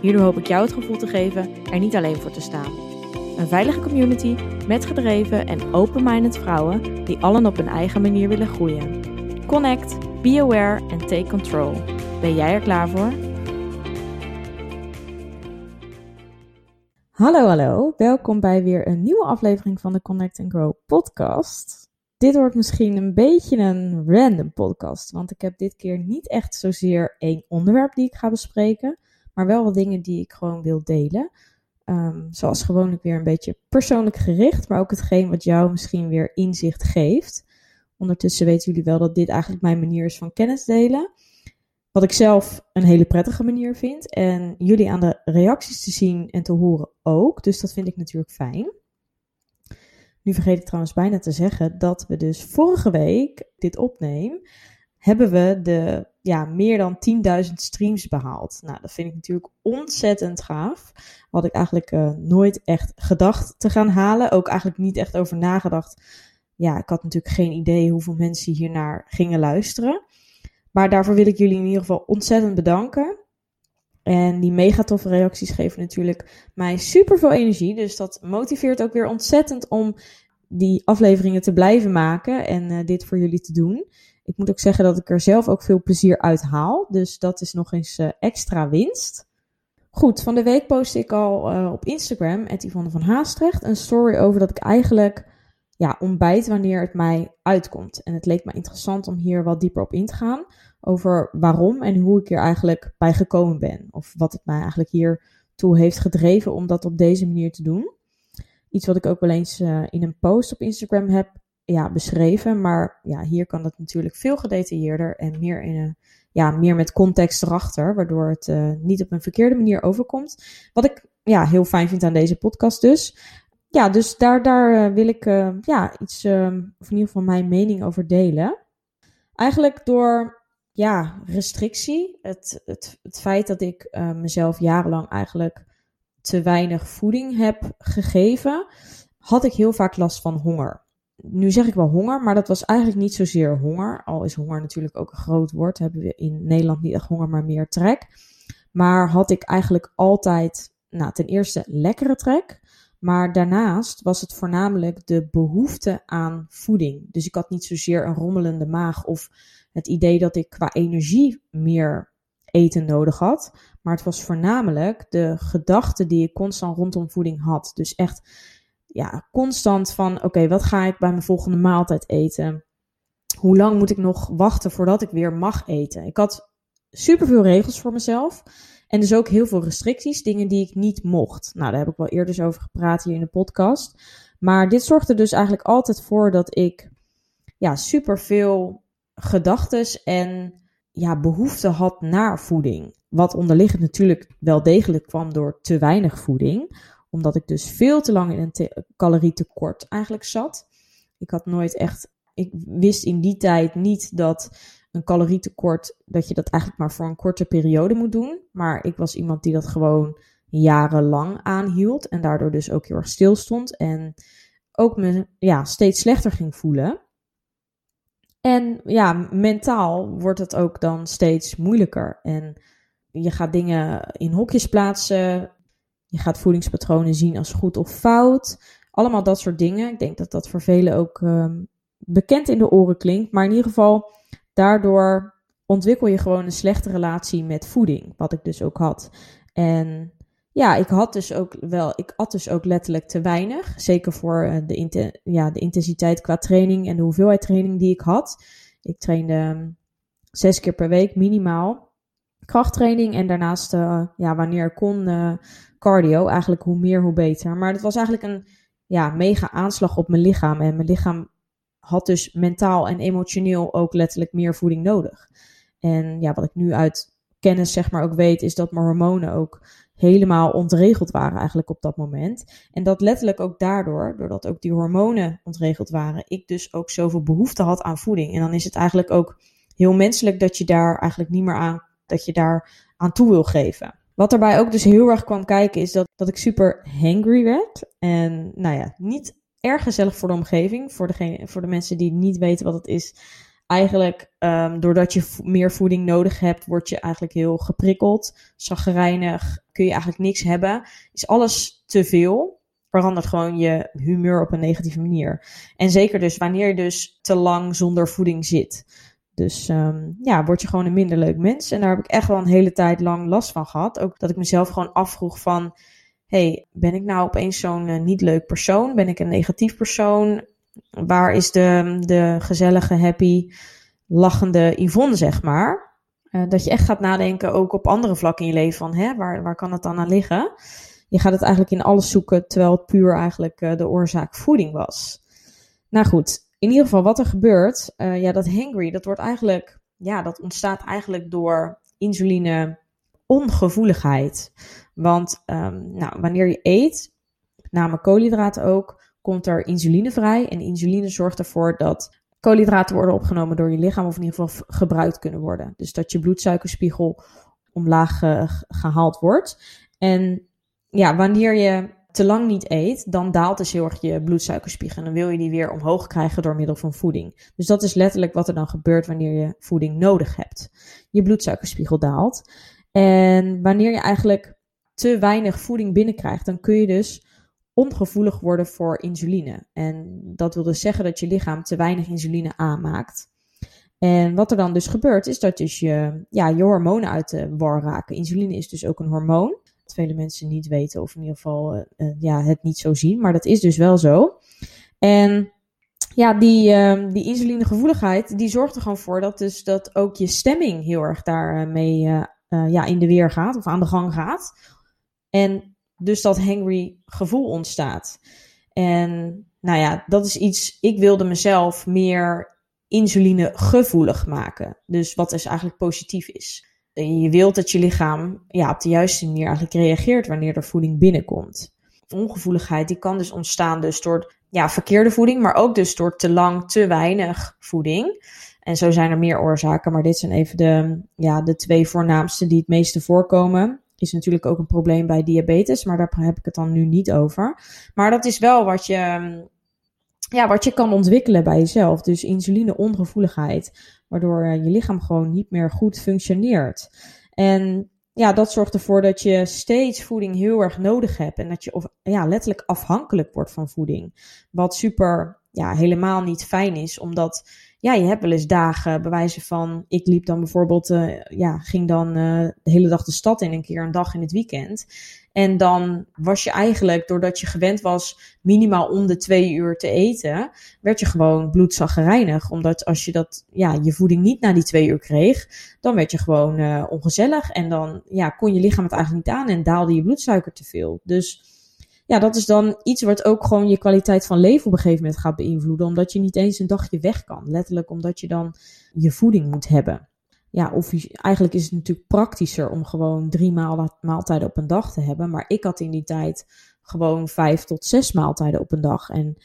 Hierdoor hoop ik jou het gevoel te geven er niet alleen voor te staan. Een veilige community met gedreven en open-minded vrouwen die allen op hun eigen manier willen groeien. Connect, be aware en take control. Ben jij er klaar voor? Hallo, hallo. Welkom bij weer een nieuwe aflevering van de Connect and Grow podcast. Dit wordt misschien een beetje een random podcast, want ik heb dit keer niet echt zozeer één onderwerp die ik ga bespreken, maar wel wat dingen die ik gewoon wil delen. Um, zoals gewoonlijk weer een beetje persoonlijk gericht, maar ook hetgeen wat jou misschien weer inzicht geeft. Ondertussen weten jullie wel dat dit eigenlijk mijn manier is van kennis delen. Wat ik zelf een hele prettige manier vind. En jullie aan de reacties te zien en te horen ook. Dus dat vind ik natuurlijk fijn. Nu vergeet ik trouwens bijna te zeggen dat we dus vorige week dit opneem. Hebben we de ja, meer dan 10.000 streams behaald. Nou, dat vind ik natuurlijk ontzettend gaaf. Had ik eigenlijk uh, nooit echt gedacht te gaan halen. Ook eigenlijk niet echt over nagedacht. Ja, ik had natuurlijk geen idee hoeveel mensen hiernaar gingen luisteren. Maar daarvoor wil ik jullie in ieder geval ontzettend bedanken. En die mega toffe reacties geven natuurlijk mij super veel energie. Dus dat motiveert ook weer ontzettend om die afleveringen te blijven maken en uh, dit voor jullie te doen. Ik moet ook zeggen dat ik er zelf ook veel plezier uit haal. Dus dat is nog eens uh, extra winst. Goed, van de week post ik al uh, op Instagram, Yvonne van Haastrecht, een story over dat ik eigenlijk ja, ontbijt wanneer het mij uitkomt. En het leek me interessant om hier wat dieper op in te gaan. Over waarom en hoe ik hier eigenlijk bij gekomen ben. Of wat het mij eigenlijk hier toe heeft gedreven om dat op deze manier te doen. Iets wat ik ook wel eens uh, in een post op Instagram heb ja, beschreven. Maar ja, hier kan het natuurlijk veel gedetailleerder en meer, in een, ja, meer met context erachter. Waardoor het uh, niet op een verkeerde manier overkomt. Wat ik ja, heel fijn vind aan deze podcast dus. Ja, dus daar, daar uh, wil ik uh, ja, iets, of in ieder geval mijn mening over delen. Eigenlijk door ja, restrictie. Het, het, het feit dat ik mezelf jarenlang eigenlijk te weinig voeding heb gegeven, had ik heel vaak last van honger nu zeg ik wel honger, maar dat was eigenlijk niet zozeer honger. Al is honger natuurlijk ook een groot woord. Hebben we in Nederland niet echt honger, maar meer trek. Maar had ik eigenlijk altijd, nou, ten eerste lekkere trek. Maar daarnaast was het voornamelijk de behoefte aan voeding. Dus ik had niet zozeer een rommelende maag of het idee dat ik qua energie meer eten nodig had. Maar het was voornamelijk de gedachte die ik constant rondom voeding had. Dus echt ja, constant van: oké, wat ga ik bij mijn volgende maaltijd eten? Hoe lang moet ik nog wachten voordat ik weer mag eten? Ik had superveel regels voor mezelf. En dus ook heel veel restricties, dingen die ik niet mocht. Nou, daar heb ik wel eerder over gepraat hier in de podcast. Maar dit zorgde dus eigenlijk altijd voor dat ik ja, superveel gedachtes en ja, behoefte had naar voeding. Wat onderliggend natuurlijk wel degelijk kwam door te weinig voeding omdat ik dus veel te lang in een te calorietekort eigenlijk zat. Ik had nooit echt. Ik wist in die tijd niet dat een calorietekort. dat je dat eigenlijk maar voor een korte periode moet doen. Maar ik was iemand die dat gewoon jarenlang aanhield. En daardoor dus ook heel erg stil stond. En ook me ja, steeds slechter ging voelen. En ja, mentaal wordt het ook dan steeds moeilijker. En je gaat dingen in hokjes plaatsen. Je gaat voedingspatronen zien als goed of fout. Allemaal dat soort dingen. Ik denk dat dat voor velen ook um, bekend in de oren klinkt. Maar in ieder geval, daardoor ontwikkel je gewoon een slechte relatie met voeding. Wat ik dus ook had. En ja, ik had dus ook wel, ik at dus ook letterlijk te weinig. Zeker voor eh, de, ja, de intensiteit qua training en de hoeveelheid training die ik had. Ik trainde um, zes keer per week minimaal krachttraining. En daarnaast, uh, ja, wanneer kon, uh, cardio. Eigenlijk hoe meer, hoe beter. Maar het was eigenlijk een ja, mega aanslag op mijn lichaam. En mijn lichaam had dus mentaal en emotioneel ook letterlijk meer voeding nodig. En ja, wat ik nu uit kennis zeg maar ook weet, is dat mijn hormonen ook helemaal ontregeld waren eigenlijk op dat moment. En dat letterlijk ook daardoor, doordat ook die hormonen ontregeld waren, ik dus ook zoveel behoefte had aan voeding. En dan is het eigenlijk ook heel menselijk dat je daar eigenlijk niet meer aan, dat je daar aan toe wil geven. Wat daarbij ook dus heel erg kwam kijken, is dat, dat ik super hangry werd. En nou ja, niet erg gezellig voor de omgeving. Voor, degene, voor de mensen die niet weten wat het is. Eigenlijk, um, doordat je meer voeding nodig hebt, word je eigenlijk heel geprikkeld. Zaggerijnig, kun je eigenlijk niks hebben. Is alles te veel, verandert gewoon je humeur op een negatieve manier. En zeker dus wanneer je dus te lang zonder voeding zit. Dus um, ja, word je gewoon een minder leuk mens. En daar heb ik echt wel een hele tijd lang last van gehad. Ook dat ik mezelf gewoon afvroeg van... hey, ben ik nou opeens zo'n uh, niet leuk persoon? Ben ik een negatief persoon? Waar is de, de gezellige, happy, lachende Yvonne, zeg maar? Uh, dat je echt gaat nadenken, ook op andere vlakken in je leven, van hè, waar, waar kan het dan aan liggen? Je gaat het eigenlijk in alles zoeken, terwijl het puur eigenlijk uh, de oorzaak voeding was. Nou goed, in ieder geval wat er gebeurt, uh, ja, dat hangry, dat wordt eigenlijk, ja, dat ontstaat eigenlijk door insuline ongevoeligheid. Want um, nou, wanneer je eet, met name koolhydraten ook, komt er insuline vrij. En insuline zorgt ervoor dat koolhydraten worden opgenomen door je lichaam, of in ieder geval gebruikt kunnen worden. Dus dat je bloedsuikerspiegel omlaag uh, gehaald wordt. En ja, wanneer je te lang niet eet, dan daalt dus heel erg je bloedsuikerspiegel. En dan wil je die weer omhoog krijgen door middel van voeding. Dus dat is letterlijk wat er dan gebeurt wanneer je voeding nodig hebt. Je bloedsuikerspiegel daalt. En wanneer je eigenlijk te weinig voeding binnenkrijgt, dan kun je dus ongevoelig worden voor insuline. En dat wil dus zeggen dat je lichaam te weinig insuline aanmaakt. En wat er dan dus gebeurt, is dat dus je, ja, je hormonen uit de war raken. Insuline is dus ook een hormoon vele mensen niet weten of in ieder geval uh, uh, ja, het niet zo zien. Maar dat is dus wel zo. En ja, die, uh, die insulinegevoeligheid, die zorgt er gewoon voor dat, dus, dat ook je stemming heel erg daarmee ja, in de weer gaat of aan de gang gaat. En dus dat hangry gevoel ontstaat. En nou ja, dat is iets, ik wilde mezelf meer insulinegevoelig maken. Dus wat dus eigenlijk positief is je wilt dat je lichaam ja, op de juiste manier eigenlijk reageert wanneer er voeding binnenkomt. Ongevoeligheid die kan dus ontstaan dus door ja, verkeerde voeding, maar ook dus door te lang, te weinig voeding. En zo zijn er meer oorzaken, maar dit zijn even de, ja, de twee voornaamste die het meeste voorkomen. Is natuurlijk ook een probleem bij diabetes, maar daar heb ik het dan nu niet over. Maar dat is wel wat je, ja, wat je kan ontwikkelen bij jezelf. Dus insulineongevoeligheid waardoor eh, je lichaam gewoon niet meer goed functioneert. En ja, dat zorgt ervoor dat je steeds voeding heel erg nodig hebt en dat je of, ja, letterlijk afhankelijk wordt van voeding. Wat super, ja, helemaal niet fijn is, omdat ja, je hebt wel eens dagen, bewijzen van, ik liep dan bijvoorbeeld, uh, ja, ging dan uh, de hele dag de stad in, een keer een dag in het weekend. En dan was je eigenlijk, doordat je gewend was minimaal om de twee uur te eten, werd je gewoon bloedzaggerijnig. Omdat als je dat, ja, je voeding niet na die twee uur kreeg, dan werd je gewoon uh, ongezellig. En dan ja, kon je lichaam het eigenlijk niet aan en daalde je bloedsuiker te veel. Dus ja, dat is dan iets wat ook gewoon je kwaliteit van leven op een gegeven moment gaat beïnvloeden. Omdat je niet eens een dagje weg kan. Letterlijk omdat je dan je voeding moet hebben ja, eigenlijk is het natuurlijk praktischer om gewoon drie maal, maaltijden op een dag te hebben. Maar ik had in die tijd gewoon vijf tot zes maaltijden op een dag. En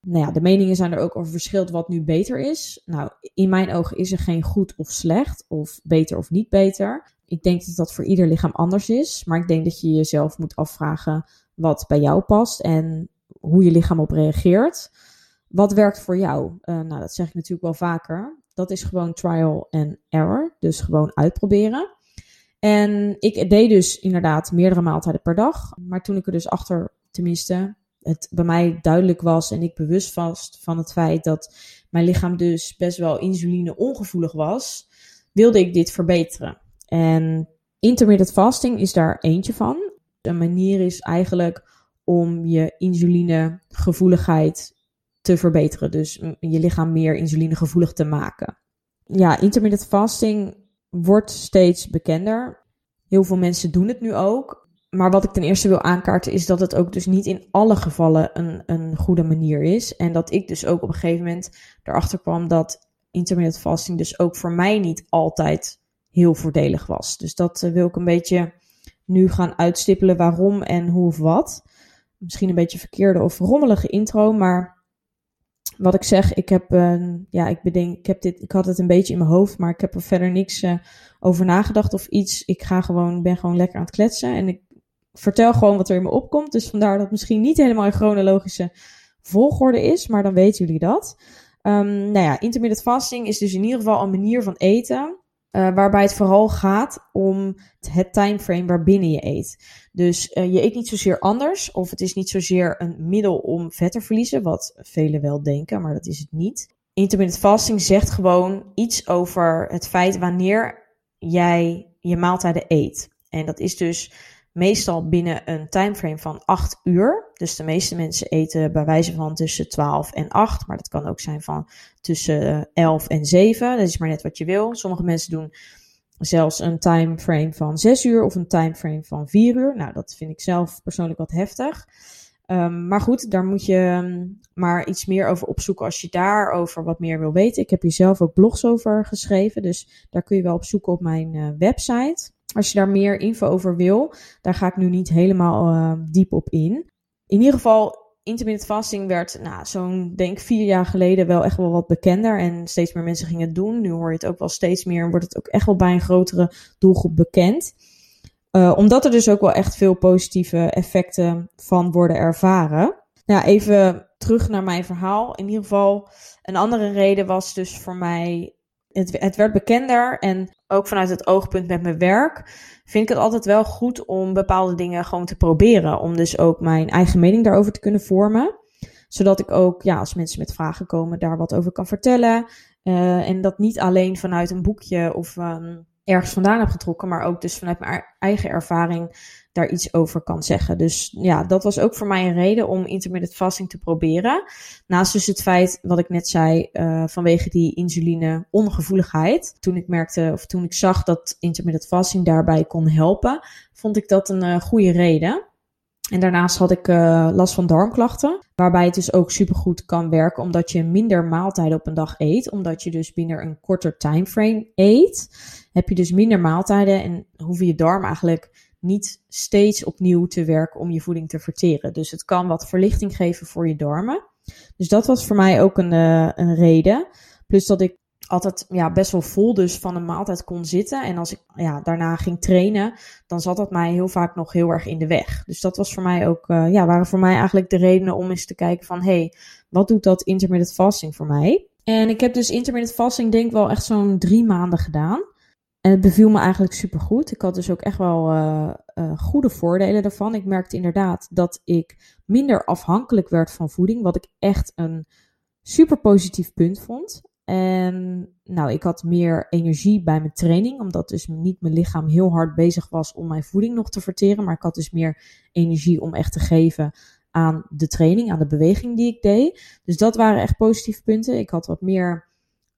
nou ja, de meningen zijn er ook over verschilt wat nu beter is. Nou, in mijn ogen is er geen goed of slecht, of beter of niet beter. Ik denk dat dat voor ieder lichaam anders is. Maar ik denk dat je jezelf moet afvragen wat bij jou past en hoe je lichaam op reageert. Wat werkt voor jou? Uh, nou, dat zeg ik natuurlijk wel vaker. Dat is gewoon trial and error. Dus gewoon uitproberen. En ik deed dus inderdaad meerdere maaltijden per dag. Maar toen ik er dus achter, tenminste, het bij mij duidelijk was en ik bewust was van het feit dat mijn lichaam dus best wel insuline ongevoelig was, wilde ik dit verbeteren. En intermittent fasting is daar eentje van. Een manier is eigenlijk om je insulinegevoeligheid te verbeteren. Dus je lichaam meer insulinegevoelig te maken. Ja, intermittent fasting wordt steeds bekender. Heel veel mensen doen het nu ook. Maar wat ik ten eerste wil aankaarten is dat het ook dus niet in alle gevallen een, een goede manier is. En dat ik dus ook op een gegeven moment erachter kwam dat intermittent fasting dus ook voor mij niet altijd heel voordelig was. Dus dat wil ik een beetje nu gaan uitstippelen waarom en hoe of wat. Misschien een beetje verkeerde of rommelige intro, maar wat ik zeg, ik heb, uh, ja, ik bedenk, ik heb dit, ik had het een beetje in mijn hoofd, maar ik heb er verder niks uh, over nagedacht of iets. Ik ga gewoon, ben gewoon lekker aan het kletsen en ik vertel gewoon wat er in me opkomt. Dus vandaar dat het misschien niet helemaal in chronologische volgorde is, maar dan weten jullie dat. Um, nou ja, intermittent fasting is dus in ieder geval een manier van eten uh, waarbij het vooral gaat om het timeframe waarbinnen je eet. Dus uh, je eet niet zozeer anders, of het is niet zozeer een middel om vet te verliezen, wat velen wel denken, maar dat is het niet. Intermittent fasting zegt gewoon iets over het feit wanneer jij je maaltijden eet. En dat is dus meestal binnen een timeframe van 8 uur. Dus de meeste mensen eten bij wijze van tussen 12 en 8, maar dat kan ook zijn van tussen 11 en 7. Dat is maar net wat je wil. Sommige mensen doen zelfs een timeframe van 6 uur of een timeframe van 4 uur. Nou, dat vind ik zelf persoonlijk wat heftig. Um, maar goed, daar moet je ehm, maar iets meer over opzoeken als je daarover wat meer wil weten. Ik heb hier zelf ook blogs over geschreven, dus daar kun je wel op zoeken op mijn uh, website. Als je daar meer info over wil, daar ga ik nu niet helemaal uh, diep op in. In ieder geval, intermittent fasting werd nou, zo'n, denk vier jaar geleden wel echt wel wat bekender. En steeds meer mensen gingen het doen. Nu hoor je het ook wel steeds meer en wordt het ook echt wel bij een grotere doelgroep bekend. Uh, omdat er dus ook wel echt veel positieve effecten van worden ervaren. Nou, even terug naar mijn verhaal. In ieder geval, een andere reden was dus voor mij het, het werd bekender en ook vanuit het oogpunt met mijn werk vind ik het altijd wel goed om bepaalde dingen gewoon te proberen. Om dus ook mijn eigen mening daarover te kunnen vormen. Zodat ik ook, ja, als mensen met vragen komen, daar wat over kan vertellen. Uh, en dat niet alleen vanuit een boekje of um, ergens vandaan heb getrokken, maar ook dus vanuit mijn eigen ervaring daar iets over kan zeggen. Dus ja, dat was ook voor mij een reden om intermittent fasting te proberen. Naast dus het feit, wat ik net zei, uh, vanwege die insuline ongevoeligheid. Toen ik merkte, of toen ik zag dat intermittent fasting daarbij kon helpen, vond ik dat een uh, goede reden. En daarnaast had ik uh, last van darmklachten, waarbij het dus ook supergoed kan werken, omdat je minder maaltijden op een dag eet, omdat je dus binnen een korter timeframe eet, heb je dus minder maaltijden en hoeven je darm eigenlijk niet steeds opnieuw te werken om je voeding te verteren. Dus het kan wat verlichting geven voor je darmen. Dus dat was voor mij ook een, uh, een reden. Plus dat ik altijd ja, best wel vol dus van een maaltijd kon zitten. En als ik ja, daarna ging trainen, dan zat dat mij heel vaak nog heel erg in de weg. Dus dat was voor mij ook, uh, ja, waren voor mij eigenlijk de redenen om eens te kijken van, hey, wat doet dat intermittent fasting voor mij? En ik heb dus intermittent fasting denk ik wel echt zo'n drie maanden gedaan. En het beviel me eigenlijk super goed. Ik had dus ook echt wel uh, uh, goede voordelen daarvan. Ik merkte inderdaad dat ik minder afhankelijk werd van voeding, wat ik echt een super positief punt vond. En nou, ik had meer energie bij mijn training, omdat dus niet mijn lichaam heel hard bezig was om mijn voeding nog te verteren. Maar ik had dus meer energie om echt te geven aan de training, aan de beweging die ik deed. Dus dat waren echt positieve punten. Ik had wat meer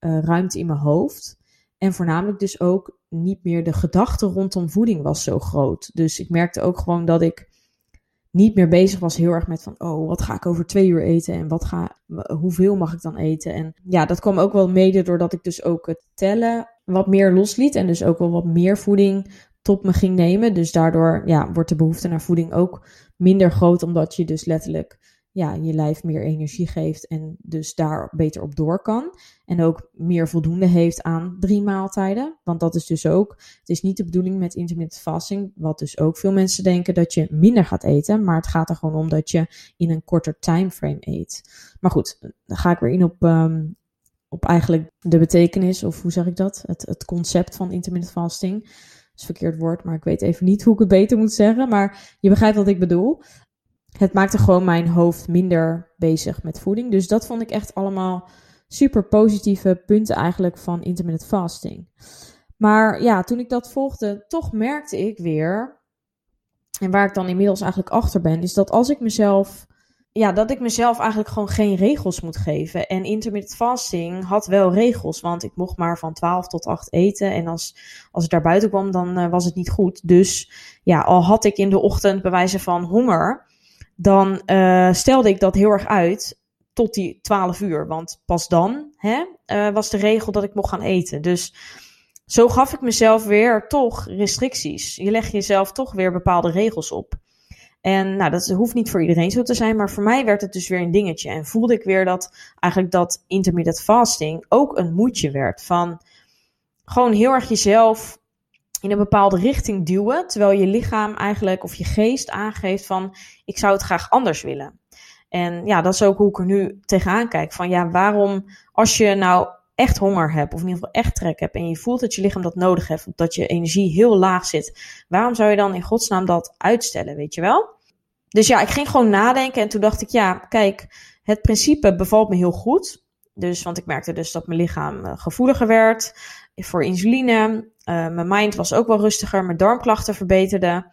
uh, ruimte in mijn hoofd. En voornamelijk dus ook niet meer de gedachte rondom voeding was zo groot. Dus ik merkte ook gewoon dat ik niet meer bezig was heel erg met van, oh, wat ga ik over twee uur eten en wat ga, hoeveel mag ik dan eten? En ja, dat kwam ook wel mede doordat ik dus ook het tellen wat meer losliet en dus ook wel wat meer voeding tot me ging nemen. Dus daardoor ja, wordt de behoefte naar voeding ook minder groot, omdat je dus letterlijk ja, je lijf meer energie geeft en dus daar beter op door kan. En ook meer voldoende heeft aan drie maaltijden. Want dat is dus ook, het is niet de bedoeling met intermittent fasting, wat dus ook veel mensen denken dat je minder gaat eten. Maar het gaat er gewoon om dat je in een korter timeframe eet. Maar goed, dan ga ik weer in op, um, op eigenlijk de betekenis, of hoe zeg ik dat? Het, het concept van intermittent fasting. Dat is verkeerd woord, maar ik weet even niet hoe ik het beter moet zeggen. Maar je begrijpt wat ik bedoel het maakte gewoon mijn hoofd minder bezig met voeding. Dus dat vond ik echt allemaal super positieve punten eigenlijk van intermittent fasting. Maar ja, toen ik dat volgde, toch merkte ik weer, en waar ik dan inmiddels eigenlijk achter ben, is dat als ik mezelf, ja, dat ik mezelf eigenlijk gewoon geen regels moet geven. En intermittent fasting had wel regels, want ik mocht maar van 12 tot 8 eten. En als, als ik daar buiten kwam, dan uh, was het niet goed. Dus ja, al had ik in de ochtend bewijzen van honger, dan uh, stelde ik dat heel erg uit tot die 12 uur. Want pas dan hè, uh, was de regel dat ik mocht gaan eten. Dus zo gaf ik mezelf weer toch restricties. Je legt jezelf toch weer bepaalde regels op. En nou, dat hoeft niet voor iedereen zo te zijn, maar voor mij werd het dus weer een dingetje. En voelde ik weer dat eigenlijk dat intermittent fasting ook een moedje werd. Van gewoon heel erg jezelf in een bepaalde richting duwen, terwijl je lichaam eigenlijk of je geest aangeeft van ik zou het graag anders willen. En ja, dat is ook hoe ik er nu tegenaan kijk. Van ja, waarom als je nou echt honger hebt, of in ieder geval echt trek hebt, en je voelt dat je lichaam dat nodig heeft, of dat je energie heel laag zit, waarom zou je dan in godsnaam dat uitstellen, weet je wel? Dus ja, ik ging gewoon nadenken en toen dacht ik, ja, kijk, het principe bevalt me heel goed. Dus, want ik merkte dus dat mijn lichaam eh, gevoeliger werd voor insuline. Uh, mijn mind was ook wel rustiger, mijn darmklachten verbeterden.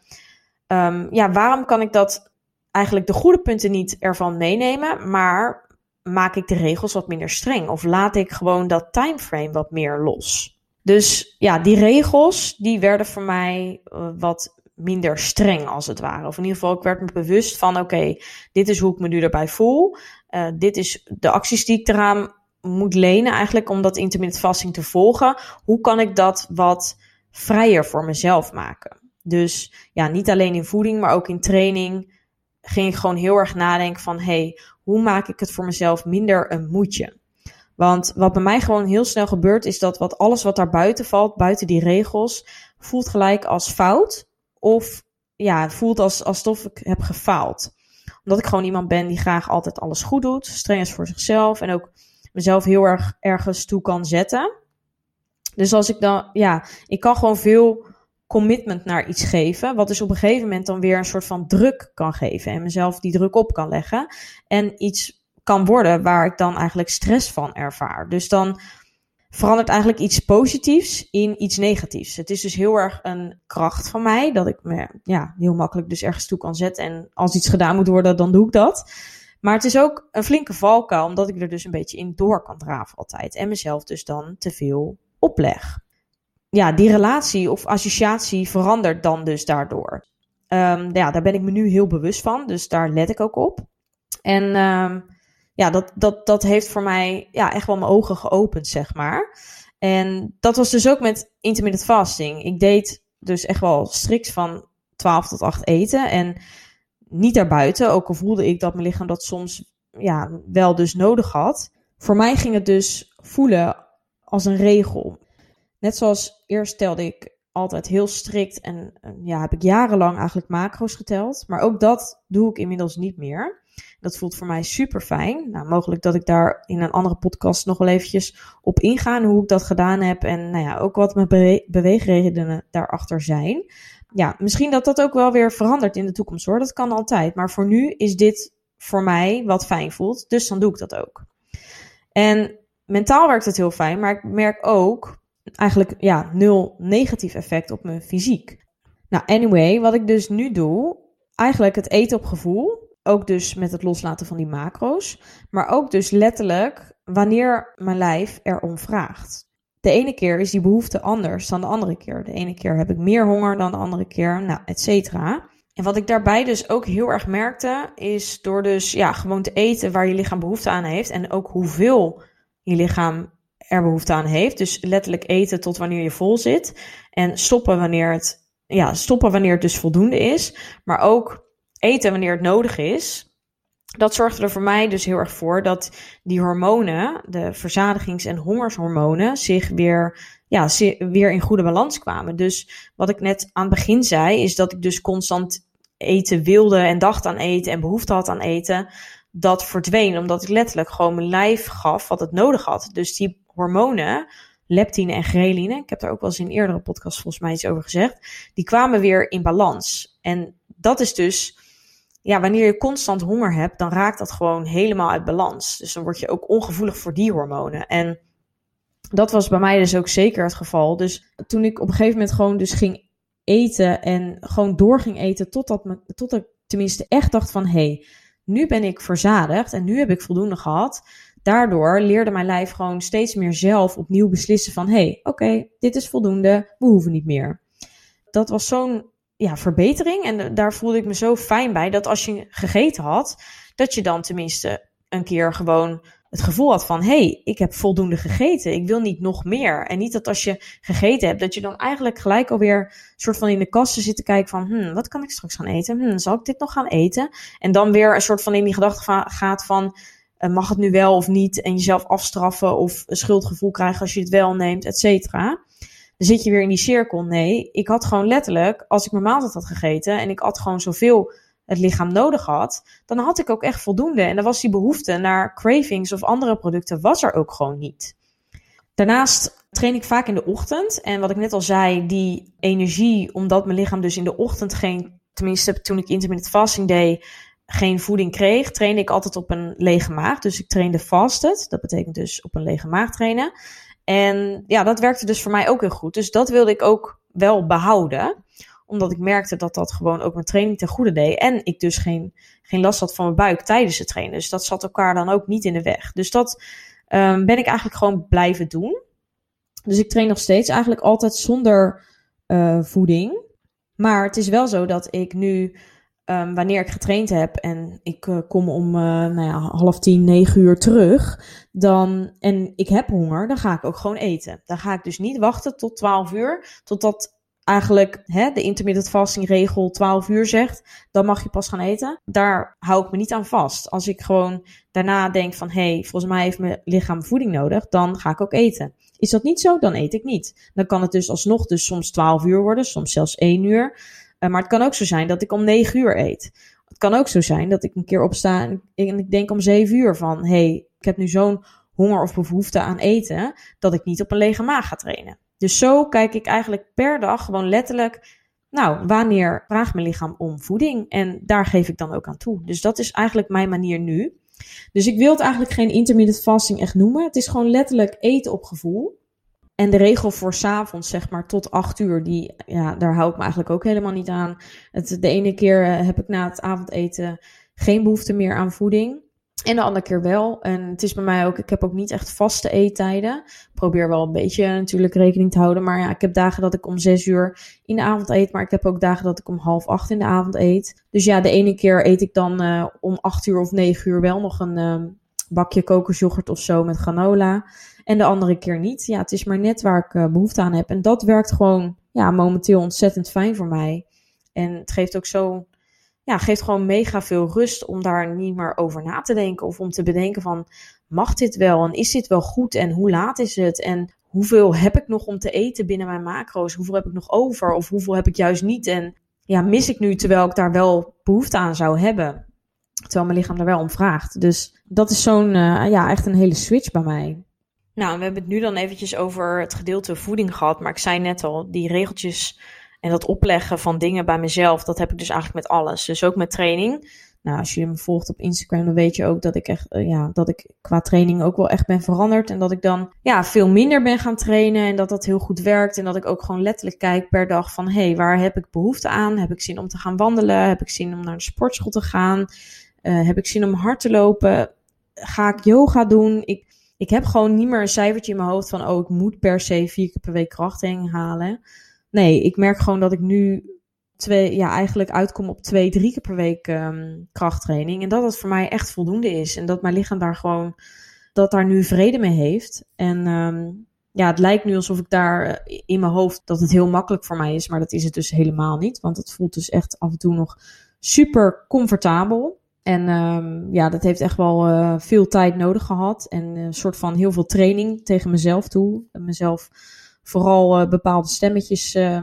Um, ja, waarom kan ik dat eigenlijk de goede punten niet ervan meenemen, maar maak ik de regels wat minder streng? Of laat ik gewoon dat timeframe wat meer los? Dus ja, die regels die werden voor mij uh, wat minder streng als het ware. Of in ieder geval, ik werd me bewust van oké, dit is hoe ik me nu erbij voel. Uh, dit is de acties die ik eraan moet lenen eigenlijk om dat intermittent fasting te volgen. Hoe kan ik dat wat vrijer voor mezelf maken? Dus ja, niet alleen in voeding, maar ook in training ging ik gewoon heel erg nadenken van hey, hoe maak ik het voor mezelf minder een moedje? Want wat bij mij gewoon heel snel gebeurt, is dat wat alles wat daar buiten valt, buiten die regels, voelt gelijk als fout. Of ja, voelt als, alsof ik heb gefaald. Omdat ik gewoon iemand ben die graag altijd alles goed doet, streng is voor zichzelf en ook mezelf heel erg ergens toe kan zetten. Dus als ik dan, ja, ik kan gewoon veel commitment naar iets geven, wat dus op een gegeven moment dan weer een soort van druk kan geven en mezelf die druk op kan leggen en iets kan worden waar ik dan eigenlijk stress van ervaar. Dus dan verandert eigenlijk iets positiefs in iets negatiefs. Het is dus heel erg een kracht van mij dat ik me ja, heel makkelijk dus ergens toe kan zetten en als iets gedaan moet worden, dan doe ik dat. Maar het is ook een flinke valkuil, omdat ik er dus een beetje in door kan draven altijd. En mezelf dus dan te veel opleg. Ja, die relatie of associatie verandert dan dus daardoor. Um, ja, daar ben ik me nu heel bewust van, dus daar let ik ook op. En um, ja, dat, dat, dat heeft voor mij ja, echt wel mijn ogen geopend, zeg maar. En dat was dus ook met intermittent fasting. Ik deed dus echt wel strikt van 12 tot 8 eten. En niet daarbuiten. Ook al voelde ik dat mijn lichaam dat soms ja, wel dus nodig had. Voor mij ging het dus voelen als een regel. Net zoals eerst telde ik altijd heel strikt en ja, heb ik jarenlang eigenlijk macro's geteld. Maar ook dat doe ik inmiddels niet meer. Dat voelt voor mij super fijn. Nou, mogelijk dat ik daar in een andere podcast nog wel eventjes op inga hoe ik dat gedaan heb. En nou ja, ook wat mijn beweegredenen daarachter zijn ja, misschien dat dat ook wel weer verandert in de toekomst hoor. Dat kan altijd. Maar voor nu is dit voor mij wat fijn voelt. Dus dan doe ik dat ook. En mentaal werkt het heel fijn. Maar ik merk ook eigenlijk ja, nul negatief effect op mijn fysiek. Nou, anyway, wat ik dus nu doe. Eigenlijk het eten op gevoel. Ook dus met het loslaten van die macro's. Maar ook dus letterlijk wanneer mijn lijf erom vraagt de ene keer is die behoefte anders dan de andere keer. De ene keer heb ik meer honger dan de andere keer, nou, et cetera. En wat ik daarbij dus ook heel erg merkte, is door dus ja, gewoon te eten waar je lichaam behoefte aan heeft. En ook hoeveel je lichaam er behoefte aan heeft. Dus letterlijk eten tot wanneer je vol zit. En stoppen wanneer het, ja, stoppen wanneer het dus voldoende is. Maar ook eten wanneer het nodig is dat zorgde er voor mij dus heel erg voor dat die hormonen, de verzadigings- en hongershormonen, zich weer, ja, weer in goede balans kwamen. Dus wat ik net aan het begin zei, is dat ik dus constant eten wilde en dacht aan eten en behoefte had aan eten. Dat verdween omdat ik letterlijk gewoon mijn lijf gaf wat het nodig had. Dus die hormonen, leptine en ghreline, ik heb daar ook wel eens in een eerdere podcast volgens mij iets over gezegd, die kwamen weer in balans. En dat is dus ja, wanneer je constant honger hebt, dan raakt dat gewoon helemaal uit balans. Dus dan word je ook ongevoelig voor die hormonen. En dat was bij mij dus ook zeker het geval. Dus toen ik op een gegeven moment gewoon dus ging eten en gewoon door ging eten totdat, me, totdat ik tenminste echt dacht van hé, hey, nu ben ik verzadigd en nu heb ik voldoende gehad. Daardoor leerde mijn lijf gewoon steeds meer zelf opnieuw beslissen van hé, hey, oké, dit is voldoende, we hoeven niet meer. Dat was zo'n ja, verbetering. En daar voelde ik me zo fijn bij dat als je gegeten had, dat je dan tenminste een keer gewoon het gevoel had van, hé, hey, ik heb voldoende gegeten. Ik wil niet nog meer. En niet dat als je gegeten hebt, dat je dan eigenlijk gelijk alweer soort van in de kasten zit te kijken van, hmm, wat kan ik straks gaan eten? Hmm, zal ik dit nog gaan eten? En dan weer een soort van in die gedachte gaat van, uh, mag het nu wel of niet? En jezelf afstraffen of een schuldgevoel krijgen als je het wel neemt, et cetera. Zit je weer in die cirkel. Nee, ik had gewoon letterlijk, als ik mijn maaltijd had gegeten en ik at gewoon zoveel het lichaam nodig had, dan had ik ook echt voldoende. En dan was die behoefte naar cravings of andere producten was er ook gewoon niet. Daarnaast train ik vaak in de ochtend. En wat ik net al zei, die energie, omdat mijn lichaam dus in de ochtend geen, tenminste toen ik intermittent fasting deed, geen voeding kreeg, trainde ik altijd op een lege maag. Dus ik trainde fasted. Dat betekent dus op een lege maag trainen. En ja, dat werkte dus voor mij ook heel goed. Dus dat wilde ik ook wel behouden omdat ik merkte dat dat gewoon ook mijn training ten goede deed. En ik dus geen, geen last had van mijn buik tijdens het trainen. Dus dat zat elkaar dan ook niet in de weg. Dus dat um, ben ik eigenlijk gewoon blijven doen. Dus ik train nog steeds eigenlijk altijd zonder uh, voeding. Maar het is wel zo dat ik nu, um, wanneer ik getraind heb en ik uh, kom om uh, nou ja, half tien, negen uur terug, dan, en ik heb honger, dan ga ik ook gewoon eten. Dan ga ik dus niet wachten tot twaalf uur, totdat eigenlijk hè, de intermittent fasting regel 12 uur zegt, dan mag je pas gaan eten. Daar hou ik me niet aan vast. Als ik gewoon daarna denk van, hé, hey, volgens mij heeft mijn lichaam voeding nodig, dan ga ik ook eten. Is dat niet zo, dan eet ik niet. Dan kan het dus alsnog dus soms 12 uur worden, soms zelfs 1 uur. Uh, maar het kan ook zo zijn dat ik om 9 uur eet. Het kan ook zo zijn dat ik een keer opsta en ik, en ik denk om 7 uur van, hé, hey, ik heb nu zo'n honger of behoefte aan eten, dat ik niet op een lege maag ga trainen. Dus zo kijk ik eigenlijk per dag gewoon letterlijk, nou, wanneer vraagt mijn lichaam om voeding? En daar geef ik dan ook aan toe. Dus dat is eigenlijk mijn manier nu. Dus ik wil het eigenlijk geen intermittent fasting echt noemen. Het is gewoon letterlijk eten op gevoel. En de regel voor s'avonds, zeg maar, tot 8 uur, die, ja, daar hou ik me eigenlijk ook helemaal niet aan. Het, de ene keer eh, heb ik na het avondeten geen behoefte meer aan voeding. En de andere keer wel. En het is bij mij ook, ik heb ook niet echt vaste eettijden. Ik probeer wel een beetje natuurlijk rekening te houden. Maar ja, ik heb dagen dat ik om zes uur in de avond eet. Maar ik heb ook dagen dat ik om half acht in de avond eet. Dus ja, de ene keer eet ik dan uh, om acht uur of negen uur wel nog een uh, bakje kokosjoghurt of zo met granola. En de andere keer niet. Ja, het is maar net waar ik uh, behoefte aan heb. En dat werkt gewoon ja, momenteel ontzettend fijn voor mij. En het geeft ook zo ja, geeft gewoon mega veel rust om daar niet meer over na te denken. Of om te bedenken van, mag dit wel? En is dit wel goed? En hoe laat is het? En hoeveel heb ik nog om te eten binnen mijn macro's? Hoeveel heb ik nog over? Of hoeveel heb ik juist niet? En ja, mis ik nu terwijl ik daar wel behoefte aan zou hebben? Terwijl mijn lichaam daar wel om vraagt. Dus dat is zo'n, uh, ja, echt een hele switch bij mij. Nou, we hebben het nu dan eventjes over het gedeelte voeding gehad. Maar ik zei net al, die regeltjes en dat opleggen van dingen bij mezelf, dat heb ik dus eigenlijk met alles. Dus ook met training. Nou, als je me volgt op Instagram, dan weet je ook dat ik echt, uh, ja, dat ik qua training ook wel echt ben veranderd. En dat ik dan, ja, veel minder ben gaan trainen. En dat dat heel goed werkt. En dat ik ook gewoon letterlijk kijk per dag van, hé, hey, waar heb ik behoefte aan? Heb ik zin om te gaan wandelen? Heb ik zin om naar de sportschool te gaan? Uh, heb ik zin om hard te lopen? Ga ik yoga doen? Ik, ik heb gewoon niet meer een cijfertje in mijn hoofd van, oh, ik moet per se vier keer per week krachtheen halen nee, ik merk gewoon dat ik nu twee, ja, eigenlijk uitkom op twee, drie keer per week um, krachttraining. En dat het voor mij echt voldoende is. En dat mijn lichaam daar gewoon, dat daar nu vrede mee heeft. En um, ja, het lijkt nu alsof ik daar eh, in mijn hoofd dat het heel makkelijk voor mij is. Maar dat is het dus helemaal niet. Want het voelt dus echt af en toe nog super comfortabel. En um, ja, dat heeft echt wel uh, veel tijd nodig gehad. En een soort van heel veel training tegen mezelf toe. Mezelf vooral uh, bepaalde stemmetjes uh,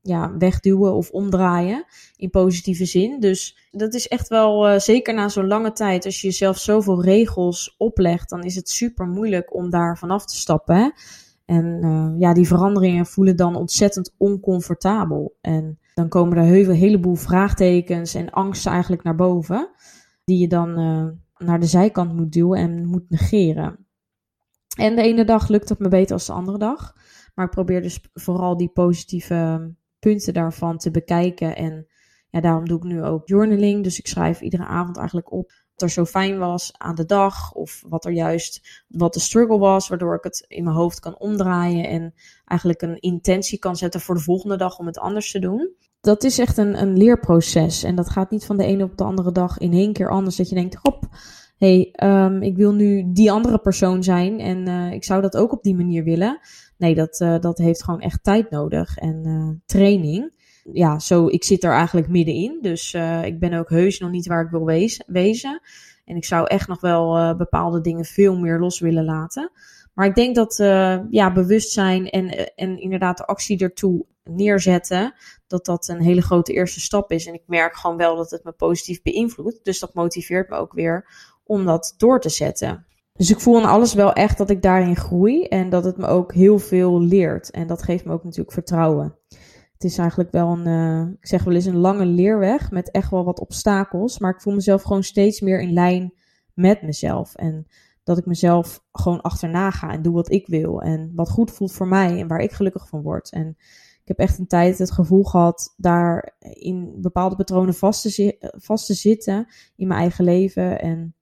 ja, wegduwen of omdraaien in positieve zin. Dus dat is echt wel, uh, zeker na zo'n lange tijd, als je jezelf zoveel regels oplegt, dan is het super moeilijk om daar vanaf te stappen. En ja, die veranderingen voelen dan ontzettend oncomfortabel. En dan komen er een heleboel vraagtekens en angsten eigenlijk naar boven, die je dan naar de zijkant moet duwen en moet negeren. En de ene dag lukt het me beter als de andere dag. Maar ik probeer dus vooral die positieve punten daarvan te bekijken. En ja, daarom doe ik nu ook journaling. Dus ik schrijf iedere avond eigenlijk op wat er zo fijn was aan de dag. Of wat er juist, wat de struggle was. Waardoor ik het in mijn hoofd kan omdraaien. En eigenlijk een intentie kan zetten voor de volgende dag om het anders te doen. Dat is echt een, een leerproces. En dat gaat niet van de ene op de andere dag in één keer anders. Dat je denkt, hop, hey, ehm, ik wil nu die andere persoon zijn en uh, ik zou dat ook op die manier willen. Nee, dat, uh, dat heeft gewoon echt tijd nodig en uh, training. Ja, zo, ik zit er eigenlijk middenin. Dus ik ben ook heus nog niet waar ik wil wezen. wezen. En ik zou echt nog wel bepaalde dingen veel meer los willen laten. Maar ik denk dat ja, bewustzijn en, en inderdaad de actie ertoe neerzetten, dat dat een hele grote eerste stap is. En ik merk gewoon wel dat het me positief beïnvloedt. Dus dat motiveert me ook weer om dat door te zetten. Dus ik voel aan alles wel echt dat ik daarin groei en dat het me ook heel veel leert. En dat geeft me ook natuurlijk vertrouwen. Het is eigenlijk wel een, uh, ik zeg wel eens een lange leerweg met echt wel wat obstakels. Maar ik voel mezelf gewoon steeds meer in lijn met mezelf. En dat ik mezelf gewoon achterna ga en doe wat ik wil. En wat goed voelt voor mij en waar ik gelukkig van word. En ik heb echt een tijd het gevoel gehad daar in bepaalde patronen vast te, vast te zitten in mijn eigen leven. En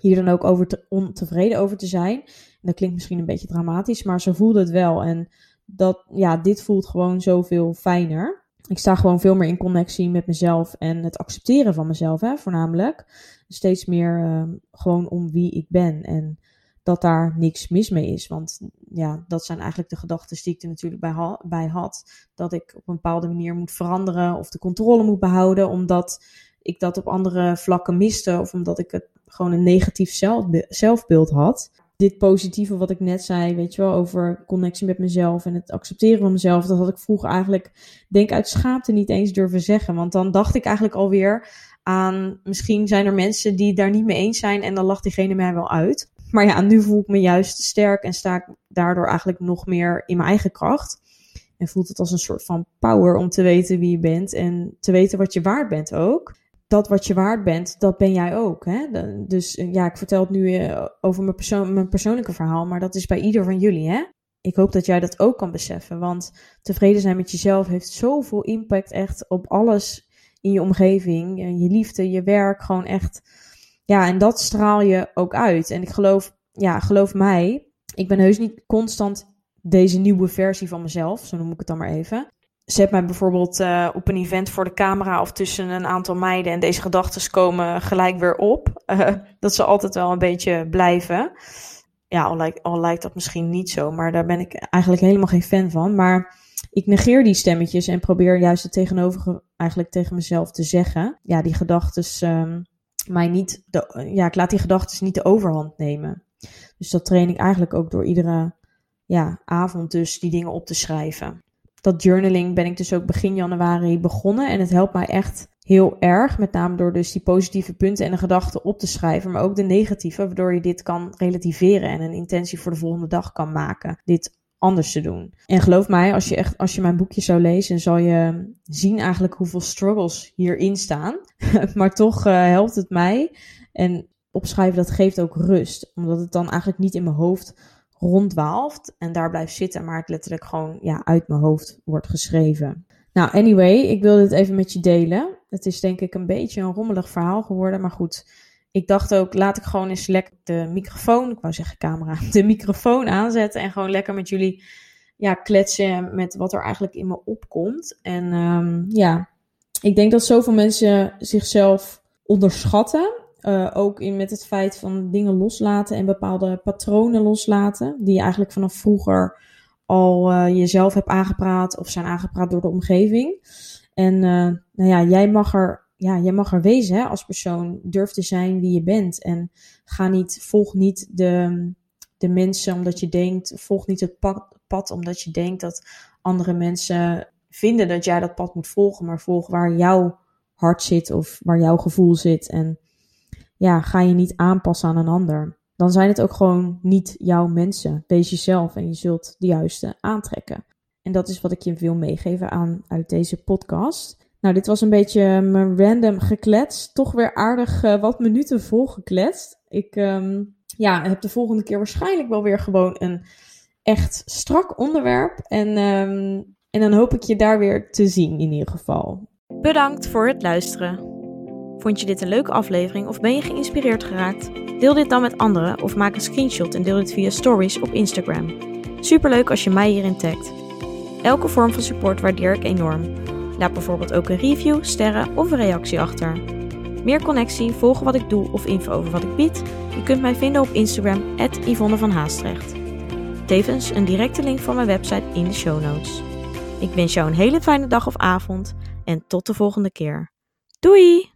hier dan ook over te, ontevreden over te zijn. En dat klinkt misschien een beetje dramatisch, maar zo voelde het wel. En dat, ja, dit voelt gewoon zoveel fijner. Ik sta gewoon veel meer in connectie met mezelf en het accepteren van mezelf, hè, voornamelijk. Steeds meer uh, gewoon om wie ik ben en dat daar niks mis mee is. Want ja, dat zijn eigenlijk de gedachten die ik er natuurlijk bij, bij had. Dat ik op een bepaalde manier moet veranderen of de controle moet behouden, omdat ik dat op andere vlakken miste of omdat ik het gewoon een negatief zelfbeeld had. Dit positieve wat ik net zei, weet je wel, over connectie met mezelf en het accepteren van mezelf, dat had ik vroeger eigenlijk, denk uit schaamte niet eens durven zeggen. Want dan dacht ik eigenlijk alweer aan, misschien zijn er mensen die daar niet mee eens zijn en dan lacht diegene mij wel uit. Maar ja, nu voel ik me juist sterk en sta ik daardoor eigenlijk nog meer in mijn eigen kracht. En voelt het als een soort van power om te weten wie je bent en te weten wat je waard bent ook dat wat je waard bent, dat ben jij ook. Hè? Dus eh, ja, ik vertel het nu eh, over mijn, persoon, mijn persoonlijke verhaal, maar dat is bij ieder van jullie. Hè? Ik hoop dat jij dat ook kan beseffen, want tevreden zijn met jezelf heeft zoveel impact echt op alles in je omgeving, je liefde, je werk, gewoon echt. Ja, en dat straal je ook uit. En ik geloof, ja, geloof mij, ik ben heus niet constant deze nieuwe versie van mezelf, zo noem ik het dan maar even zet mij bijvoorbeeld uh, op een event voor de camera of tussen een aantal meiden en deze gedachten komen gelijk weer op. Uh, dat ze altijd wel een beetje blijven. Ja, al lijkt, dat misschien niet zo, maar daar ben ik eigenlijk helemaal geen fan van. Maar ik negeer die stemmetjes en probeer juist het tegenover eigenlijk tegen mezelf te zeggen. Ja, die gedachten um, mij niet, de, ja, ik laat die gedachten niet de overhand nemen. Dus dat train ik eigenlijk ook door iedere ja, avond dus die dingen op te schrijven dat journaling ben ik dus ook begin januari begonnen. En het helpt mij echt heel erg. Met name door dus die positieve punten en de gedachten op te schrijven. Maar ook de negatieve, waardoor je dit kan relativeren en een intentie voor de volgende dag kan maken. Dit anders te doen. En geloof mij, als je echt, als je mijn boekje zou lezen, zal je zien eigenlijk hoeveel struggles hierin staan. maar toch uh, helpt het mij. En opschrijven, dat geeft ook rust. Omdat het dan eigenlijk niet in mijn hoofd ronddwaalft en daar blijft zitten, maar het letterlijk gewoon ja, uit mijn hoofd wordt geschreven. Nou, anyway, ik wil dit even met je delen. Het is denk ik een beetje een rommelig verhaal geworden, maar goed. Ik dacht ook, laat ik gewoon eens lekker de microfoon, ik wou zeggen camera, de microfoon aanzetten en gewoon lekker met jullie ja, kletsen met wat er eigenlijk in me opkomt. En um, ja, ik denk dat zoveel mensen zichzelf onderschatten uh, ook in met het feit van dingen loslaten en bepaalde patronen loslaten. Die je eigenlijk vanaf vroeger al uh, jezelf hebt aangepraat of zijn aangepraat door de omgeving. En uh, nou ja, jij mag er, ja, jij mag er wezen hè, als persoon. Durf te zijn wie je bent. En ga niet, volg niet de, de mensen omdat je denkt, volg niet het pad, pad omdat je denkt dat andere mensen vinden dat jij dat pad moet volgen. Maar volg waar jouw hart zit of waar jouw gevoel zit. En ja, ga je niet aanpassen aan een ander. Dan zijn het ook gewoon niet jouw mensen. Wees jezelf en je zult de juiste aantrekken. En dat is wat ik je wil meegeven aan uit deze podcast. Nou, dit was een beetje mijn random geklets. Toch weer aardig uh, wat minuten volgekletst. Ik um, ja, heb de volgende keer waarschijnlijk wel weer gewoon een echt strak onderwerp. En, um, en dan hoop ik je daar weer te zien in ieder geval. Bedankt voor het luisteren. Vond je dit een leuke aflevering of ben je geïnspireerd geraakt? Deel dit dan met anderen of maak een screenshot en deel dit via stories op Instagram. Superleuk als je mij hierin tagt. Elke vorm van support waardeer ik enorm. Laat bijvoorbeeld ook een review, sterren of een reactie achter. Meer connectie, volgen wat ik doe of info over wat ik bied? Je kunt mij vinden op Instagram, Yvonne van Haastrecht. Tevens een directe link voor mijn website in de show notes. Ik wens jou een hele fijne dag of avond en tot de volgende keer. Doei!